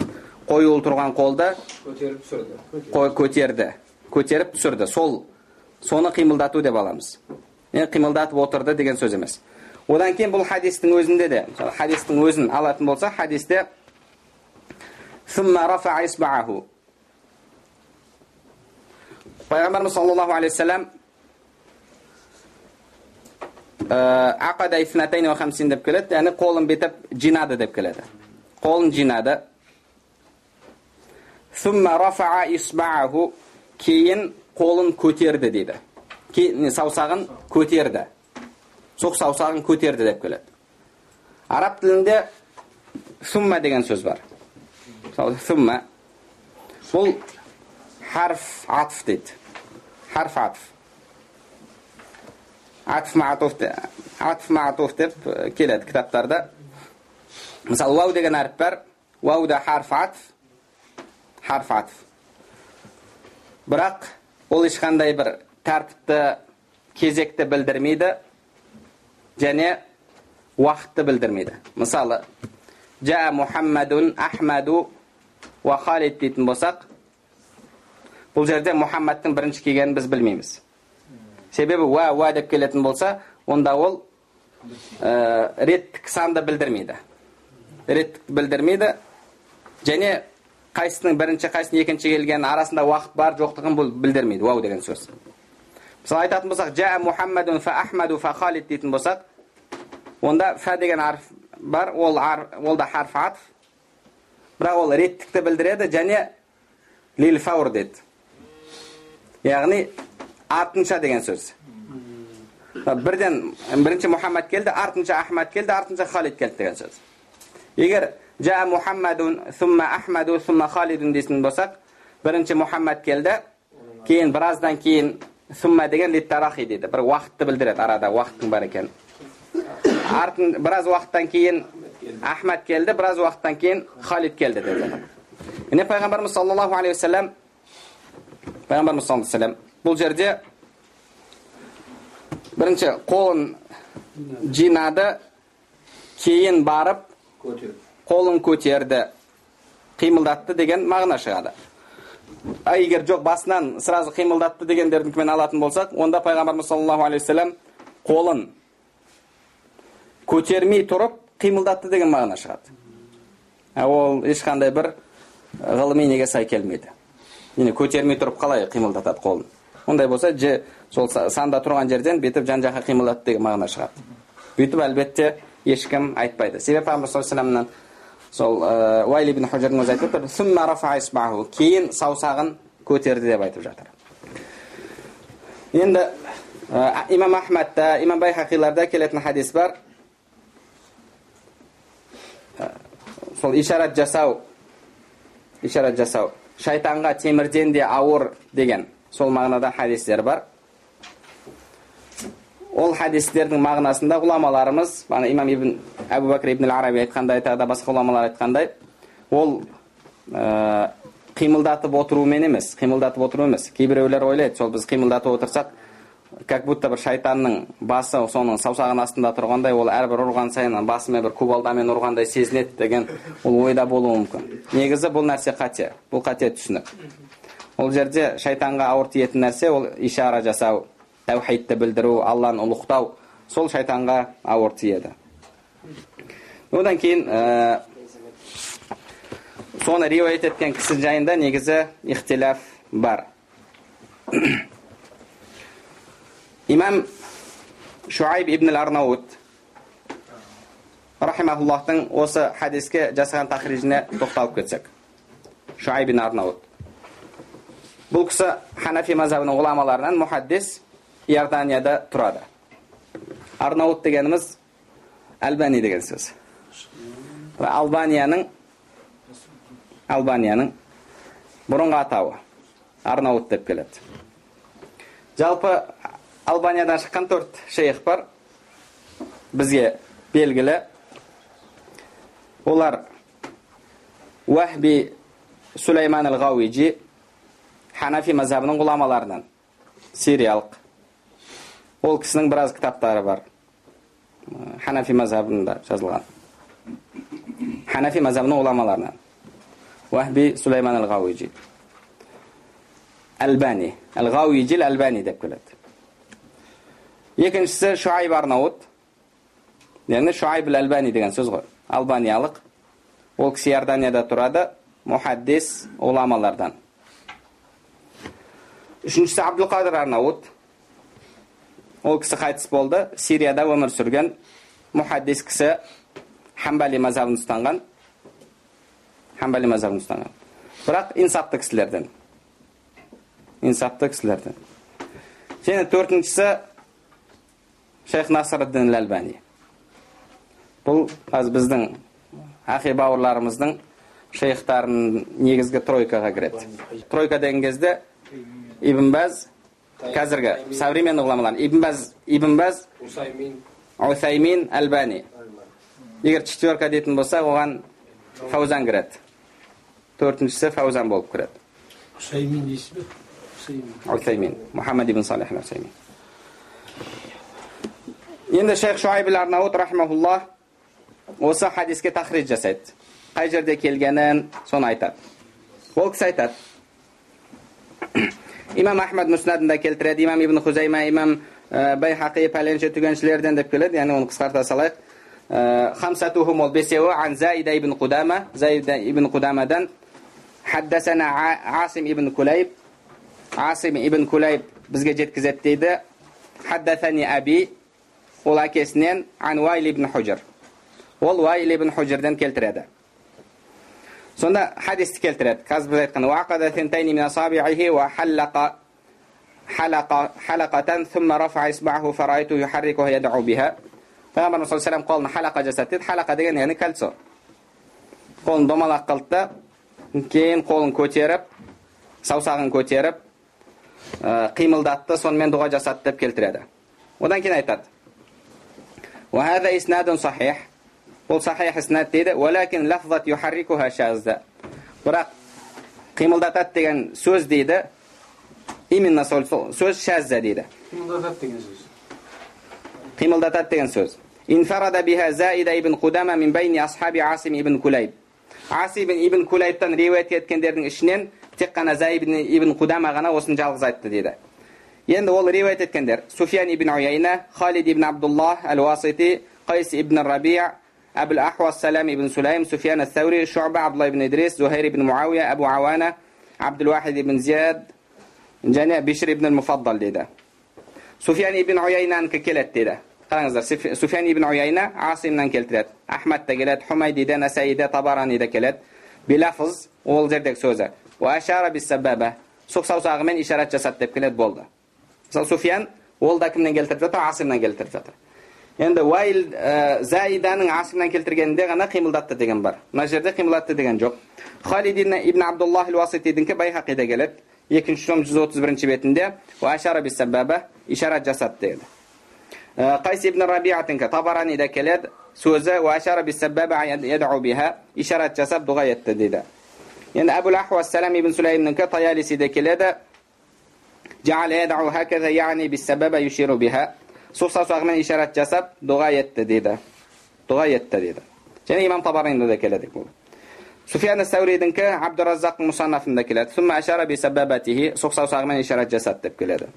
қоюлы тұрған қолды
көтеріп түсірді
көтерді көтеріп түсірді сол соны қимылдату деп аламыз яғни қимылдатып отырды деген сөз емес одан кейін бұл хадистің өзінде де хадистің өзін алатын болса хадисте пайғамбарымыз саллаллаху алейхи вассалам ақада деп келеді яғни қолын бетіп жинады деп келеді қолын жинады кейін қолын көтерді дейді кейін саусағын көтерді сол саусағын көтерді деп келеді араб тілінде сумма деген сөз бар сумма бұл харф атф дейді харф атф атф маатуф атф деп келеді кітаптарда мысалы уау деген әріп бар уауда харф атф харф атф бірақ ол ешқандай бір тәртіпті кезекті білдірмейді және уақытты білдірмейді мысалы жа мұхаммадун ахмаду уа халид дейтін болсақ бұл жерде мұхаммадтың бірінші келгенін біз білмейміз себебі уа уа деп келетін болса онда ол ә, реттік санды білдірмейді реттік білдірмейді және қайсысының бірінші қайсысының екінші келгенін арасында уақыт бар жоқтығын бұл білдірмейді уау деген сөз мысалы айтатын болсақ жа мұхаммадун фа ахмаду фа халид дейтін болсақ онда фә деген арф бар ол ар, ол да харф атф бірақ ол реттікті білдіреді және лил фаур деді яғни артынша деген сөз бірден бірінші мұхаммад келді артынша ахмад келді артынша халид келді деген сөз егер жа мұхаммадун сумма ахмаду сумма халидун дейтін болсақ бірінші мұхаммад келді кейін біраздан кейін сумма деген литтарахи дейді бір уақытты білдіреді арада уақыттың бар екенін артын біраз уақыттан кейін ахмад келді біраз уақыттан кейін халид келді жатыр міне пайғамбарымыз саллаллаху алейхи уассалам пайғамбарымыз саллаллаху алейхи бұл жерде бірінші қолын жинады кейін барып қолын көтерді қимылдатты деген мағына шығады а егер жоқ басынан сразу қимылдатты дегендердікімен алатын болсақ онда пайғамбарымыз саллаллаху алейхи вассалам қолын көтермей тұрып қимылдатты деген мағына шығады ол ешқандай бір ғылыми неге сай келмейді яғни көтермей тұрып қалай қимылдатады қолын ондай болса же сол санда тұрған жерден бүйтіп жан жаққа қимылдатты деген мағына шығады бүйтіп әлбетте ешкім айтпайды себебі пайғамбар саллаллаху сол уайли ибн хужардың өзі айтып отыр кейін саусағын көтерді деп айтып жатыр. Енді имам ахмадта имам байхақиларда келетін хадис бар. Сол ишарат жасау ишарат жасау. Шайтанға темірден де ауыр деген сол мағынада хадистер бар. Ол хадистердің мағынасында ғұламаларымыз ана имам ибн әбу бәкір ибн араби айтқандай тағы да басқа ғұламалар айтқандай ол ә, қимылдатып отырумен емес қимылдатып отыру емес. Кейбіреулер ойлайды сол біз қимылдатып отырсақ как будто бір шайтанның басы соның саусағының астында тұрғандай ол әрбір ұрған сайын басымен бір кубалдамен ұрғандай сезіледі деген ол ойда болуы мүмкін. Негізі бұл нәрсе қате бұл қате түсінік. Ол жерде шайтанға ауыр тиетін нәрсе ол ишара жасау тәухидті білдіру алланы ұлықтау сол шайтанға ауыр тиеді. Одан кейін ә, соны риуаят еткен кісі жайында негізі ихтиляф бар. *clears throat* Имам шуайб ибн арнаут рахимахуллахтың осы хадиске жасаған тахрижіне тоқталып кетсек. Шуайб ибн арнаут. Бұл кісі ханафи мазhabының ғұламаларынан мухаддис иорданияда тұрады арнаут дегеніміз әлбани деген сөз албанияның албанияның бұрынғы атауы арнаут деп келеді жалпы албаниядан шыққан төрт шейх бар бізге белгілі олар уахби сулейман ал гауиджи ханафи мазhabының ғұламаларынан сириялық ол кісінің біраз кітаптары бар. Ханафи мазhabында жазылған. Ханафи мазhabының ғұламаларынан уахби сулейман ал гауиджи әлбани әл гауиджи әлбани деп келеді. Екіншісі шуайб арнаут. Яғни шуайб әлбани деген сөз ғой. Албаниялық. Ол кісі иорданияда тұрады. Мухаддис ғұламалардан үшіншісі абдулқадыр арнаут. Ол кісі қайтыс болды. Сирияда өмір сүрген мухаддис кісі хамбали мазhabын ұстанған. Хамбали мазhabын ұстанған. Бірақ инсапты кісілерден. Инсапты кісілерден. Және төртіншісі шейх насырдин әлбани бұл қазір біздің ахи бауырларымыздың шейхтарының негізгі тройкаға кіреді. Тройка деген кезде ибн баз қазіргі современный ғұламалар ибн баз ибн баз усаймин әлбани егер четверка дейтін болсақ оған фаузан кіреді төртіншісі фаузан болып кіреді
Усаймин дейсіз бе Усаймин.
мұхаммад ибн салих усаймин енді шейх шуайб арнаут рахмаулла осы хадиске тахриж жасайды қай жерде келгенін соны айтады ол кісі айтады имам ахмад мүснадында келтіреді имам ибн хузайма имам байхақи пәленше түгеншілерден деп келеді яғни оны қысқарта салайық хамсатухум ол бесеуі ан ибн қудама заида ибн қудамадан хаддасана асим ибн кулайб асим ибн кулайб бізге жеткізеді дейді хаддасани аби ол әкесінен ан уайли ибн хужр ол уайли ибн хужрден келтіреді сонда хадисті келтіреді қазір біз айтқан وعقد ثنتين من أصابعه وحلق حلق حلقة ثم رفع إصبعه فرأيته يحركها يدعو بها пайғамбарымыз саллаллаху алейhi қолын халақа жасады дейді халақа деген яғни кольцо қолын домалақ қылды да кейін қолын көтеріп саусағын көтеріп ә, қимылдатты сонымен дұға жасады деп келтіреді одан кейін айтады وهذا إسناد صحيح ол сахих иснат дейді уәләкин лафзат юхаррикуха шазда бірақ қимылдатады деген сөз дейді именно сол сөз шазза дейді.
Қимылдатады деген сөз.
Қимылдатады деген сөз. Инфарада биха заида ибн мин асхаби асим ибн кулайб асиб ибн кулайбтан риуаят еткендердің ішінен тек қана заиб ибн қудама ғана осыны жалғыз айтты дейді. Енді ол риуаят еткендер. Суфиян ибн уяйна халид ибн абдуллах әл уасити қайс ибн рабия أبو الأحوص سلامي بن سليم سفيان الثوري شعبة عبد الله بن إدريس زهير بن معاوية أبو عوانة عبد الواحد بن زياد جاني بشر بن المفضل دي ده. سفيان بن عيينة انككلت دي ده. سفيان بن عيينة عاصم ننكلت أحمد تجلت حميد دان سيدة طبراني كلت. بلفظ ولجردك سوزة. وأشار بالسبابة. سوقساوس أغمين إشارات جسد تبكلت بولدا مثلا سفيان من كمن قلت عاصم ننقلت енді уайл заиданың асымнан келтіргенінде ғана қимылдатты деген бар мына жерде қимылдатты деген жоқ халид ибн абдуллах уаситидікі байхақида келеді екінші том жүз отыз бірінші бетінде ишарат жасады деді қайс ибн рабиатікі табаранида келеді сөзі ишарат жасап дұға етті дейді енді әбул ахуас сәлам ибн сулеймнікі таялисиде келеді сұқ саусағымен ишарат жасап дұға етті дейді дұға етті дейді және имам табаринда да келеді бұл суфиян сәуридікі абдураззақтың мұсаннафында келеді сұқ саусағымен ишарат жасады деп келеді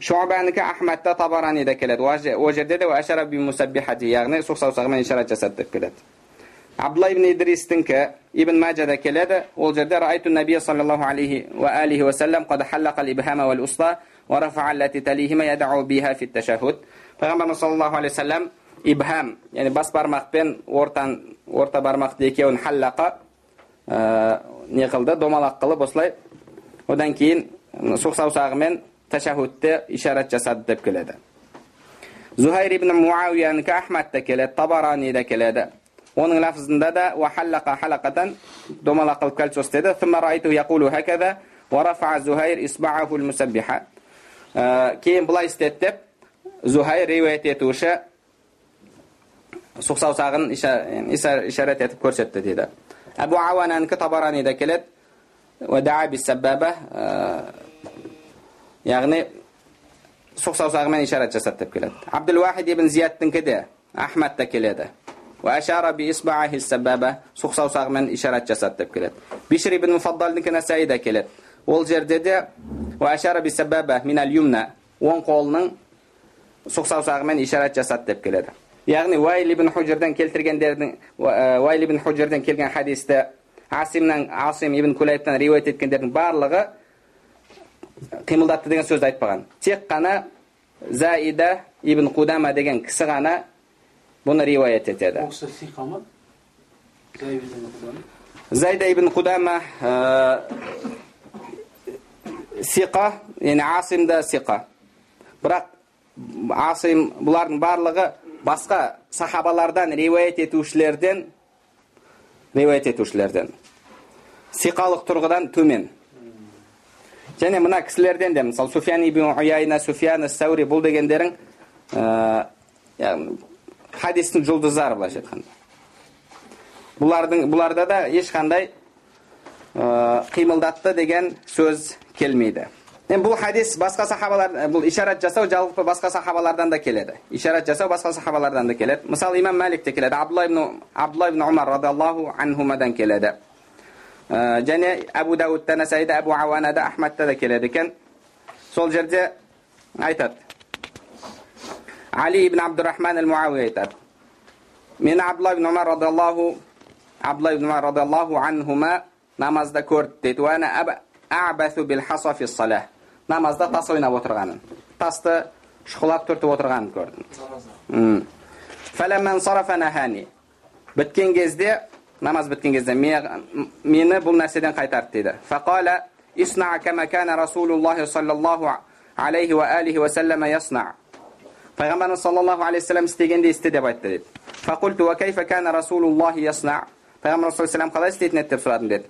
шуабанікі ахмадта табаранида келеді ол жерде де яғни сұқ саусағымен ишарат жасады деп келеді абдулла ибн идристікі ибн маджада келеді ол жерде раайту набия саллаллаху алейхи уа алихи уассалам қад халлақа ибхама уал уста ورفع التي تليهما يدعو بها في التشهد пайғамбарымыз саллаллаху алейхи вассалам ибхам яғни бас бармақ пен ортан орта бармақты екеуін халлақа не қылды домалақ қылып осылай одан кейін сұқ саусағымен тәшәһудте ишарат жасады деп келеді зухайр ибн муауиянікі ахмадта келеді табаранида келеді оның лафзында да уахаллақа халақатан домалақ қылып кәлсос деді زهير إصبعه المسبحة кейін былай істеді деп зухай риуаят етуші саусағын ишарат етіп көрсетті дейді әбу ауананікі табаранида келеді яғни сұқ саусағымен ишарат жасады деп келеді абдул ибн зиядтікі де ахмадта келеді сұқ саусағымен ишарат жасады деп келеді бишр ибн муфаддалдікі насаида келеді ол жерде де оң қолының сұқ саусағымен ишарат жасады деп келеді. Яғни уайл ибн хужерден келтіргендердің уайл ибн хужерден келген хадисті асимнан асим ибн кулайбтан риуаят еткендердің барлығы қимылдатты деген сөзді айтпаған. Тек қана заида ибн қудама деген кісі ғана бұны риуаят етеді зайда ибн қудама сиқа яғни асим да сиқа бірақ асим бұлардың барлығы басқа сахабалардан риуаят етушілерден риуаят етушілерден сиқалық тұрғыдан төмен және мына кісілерден де мысалы суфиян ибн уяйна суфиян сәури бұл дегендерің яғни хадистің жұлдыздары былайша айтқанда бұлардың бұларда да ешқандай қимылдатты деген сөз келмейді енді бұл хадис басқа сахабалар бұл ишарат жасау жалпы басқа сахабалардан да келеді ишарат жасау басқа сахабалардан да келеді мысалы имам мәлик те келеді абдулла ибн абдулла ибн умар радиаллаху анхумадан келеді және әбу дәуудта насайда әбу ауанада ахмадта да келеді екен сол жерде айтады али ибн абдурахман әл муауи айтады мені абдулла ибн умар радиаллаху абдулла ибн умар радиаллаху анхума намазда көрді дейді намазда тас ойнап отырғанын тасты шұқылап түртіп отырғанын көрдім біткен кезде намаз біткен кезде мені бұл нәрседен қайтарды дейді пайғамбарымыз саллаллаху алейхи вассалам істегендей істе деп айтты дейді пайғамбарымыз қалай істейтін еді деп сұрадым деді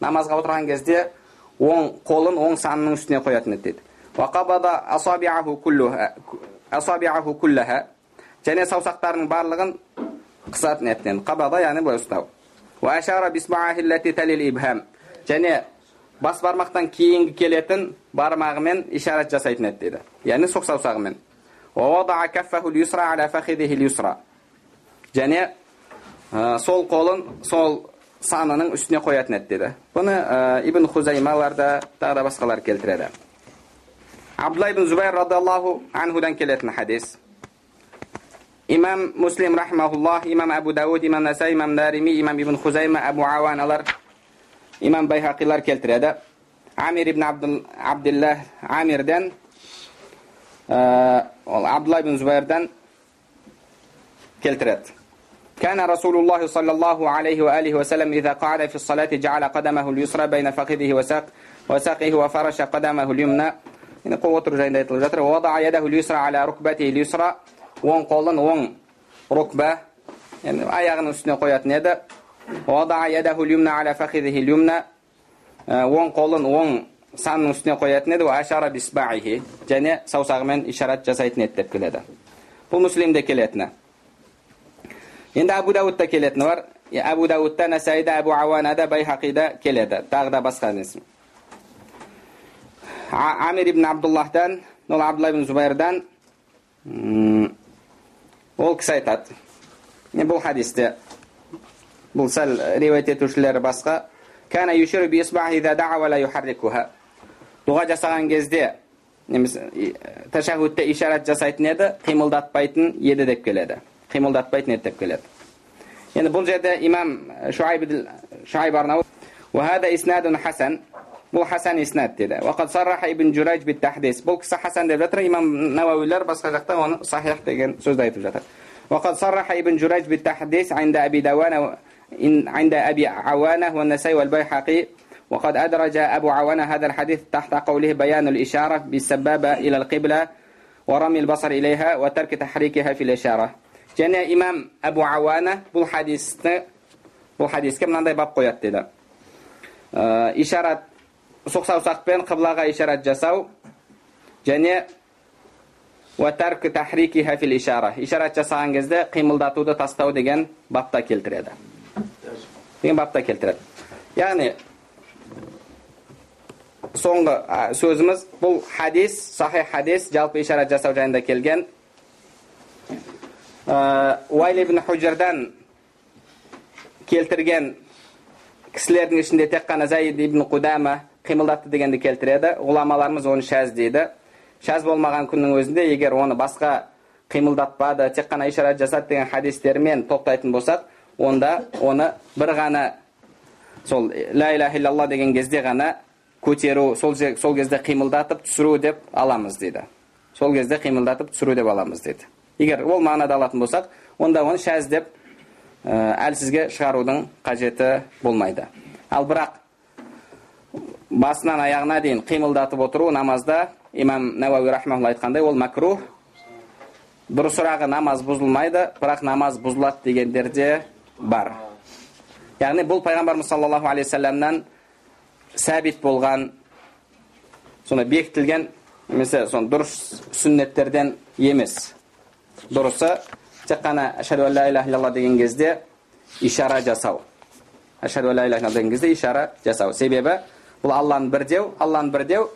намазға отырған кезде оң қолын оң санының үстіне қоятын еді дейді. Және саусақтарының барлығын қысатын еді қабада яғни былай ұстау. Және бас бармақтан кейінгі келетін бармағымен ишарат жасайтын еді дейді. Яғни сұқ саусағымен. Және сол қолын сол санының үстіне қоятын еді деді. Бұны ибн хузаймаларда тағы да басқалар келтіреді. Абдулла ибн зубайр радиаллаху анхудан келетін хадис. Имам муслим рахмауллах имам әбу дауд имам насай имам нарими имам ибн хузайма әбу ауаналар имам байхақилар келтіреді. Амир ибн абдуллах амирден ол абдулла ибн зубайрдан келтіреді. كان رسول الله صلى الله عليه وآله وسلم إذا قعد في الصلاة جعل قدمه اليسرى بين فخذه وساق وساقه وفرش قدمه اليمنى яғни қол отыру жайында айтылып жатыр Вадаа ядаху люсра аля рукбати люсра оң қолын оң рукба яғни аяғының үстіне қоятын еді Вадаа ядаху люмна аля фахидихи люмна оң қолын оң санның үстіне қоятын еді ашара бисбаихи және саусағымен ишарат жасайтын еді деп келеді бұл муслимде келетіні енді әбу даудта келетіні бар әбу даудта нәсәиде әбу ауанада байхақида келеді тағы да басқа амир ибн абдуллахтан ол абдулла ибн зубайрдан ол кісі айтады бұл хадисте бұл сәл риуаят етушілері басқа дұға жасаған кезде тәшәһүдте ишарат жасайтын еді қимылдатпайтын еді деп келеді қимылдатпайтын еді деп келеді енді бұл жерде имам шуайб арнауи وهذا إسناد حسن бұл хасан иснад деді وقد صرح ибн جريج بالتحديث бұл кісі хасан деп жатыр имам науауилер басқа жақта оны сахих деген сөзді айтып жатыр وقد صرح ابن جريج بالتحديث عند أبي داوان عند أبي عوانة والنسائي والبيحقي وقد أدرج أبو عوانة هذا الحديث تحت قوله بيان الإشارة بالسبابة إلى القبلة ورمي البصر إليها وترك تحريكها في الإشارة және имам әбу ауана бұл хадисті бұл хадиске мынандай бап қояды деді ә, ишарат сұқ саусақпен қыблаға ишарат жасау және ишарат жасаған кезде қимылдатуды тастау деген бапта келтіреді деген бапта келтіреді яғни соңғы сөзіміз бұл хадис сахи хадис жалпы ишарат жасау жайында келген уайл ибн худжардан келтірген кісілердің ішінде тек қана заид ибн қудама қимылдатты дегенді келтіреді. Ғұламаларымыз оны шәз дейді. Шәз болмаған күннің өзінде егер оны басқа қимылдатпады тек қана ишарат жасады деген хадистермен тоқтайтын болсақ онда оны бір ғана сол ла иляха иллалла деген кезде ғана көтеру сол, сол кезде қимылдатып түсіру деп аламыз дейді. Сол кезде қимылдатып түсіру деп аламыз дейді. Егер ол мағынада алатын болсақ онда оны шәз деп ә, әлсізге шығарудың қажеті болмайды. Ал бірақ басынан аяғына дейін қимылдатып отыру намазда имам науауи рахмаулла айтқандай ол макрух дұрысырағы намаз бұзылмайды бірақ намаз бұзылады дегендер де бар. Яғни бұл пайғамбарымыз саллаллаху алейхи вассаламнан сәбит болған сондай бекітілген немесе сон дұрыс сүннеттерден емес. Дұрысы тек қана ашаду ла иляха илlalла деген кезде ишара жасау ашаду ла иляха деген кезде ишара жасау себебі бұл алланы бірдеу алланы бірдеу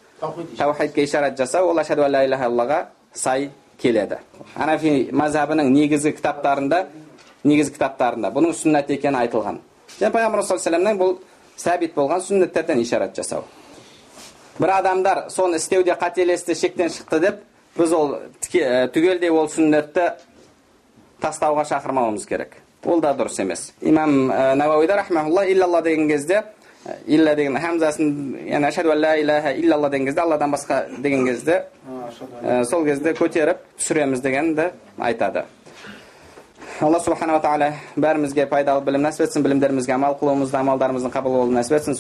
таухидке ишарат жасау ол ла иляха иллаллаға сай келеді анафи мазхабының негізгі кітаптарында негізгі кітаптарында бұның сүннат екені айтылған және пайғамбар саллаллаху бұл сәбит болған сүннеттерден ишарат жасау бір адамдар соны істеуде қателесті шектен шықты деп біз ол түгелдей ол сүннетті тастауға шақырмауымыз керек. Ол да дұрыс емес. Имам науауида рахмаулла иллалла деген кезде илля деген хамзасын яғни ашаду ла илаха иллалла деген кезде алладан басқа деген кезде сол кезде көтеріп түсіреміз дегенді айтады. Алла субханала тағала бәрімізге пайдалы білім нәсіп етсін білімдерімізге амал қылуымызды амалдарымыздың қабыл болуын нәсіп етсін.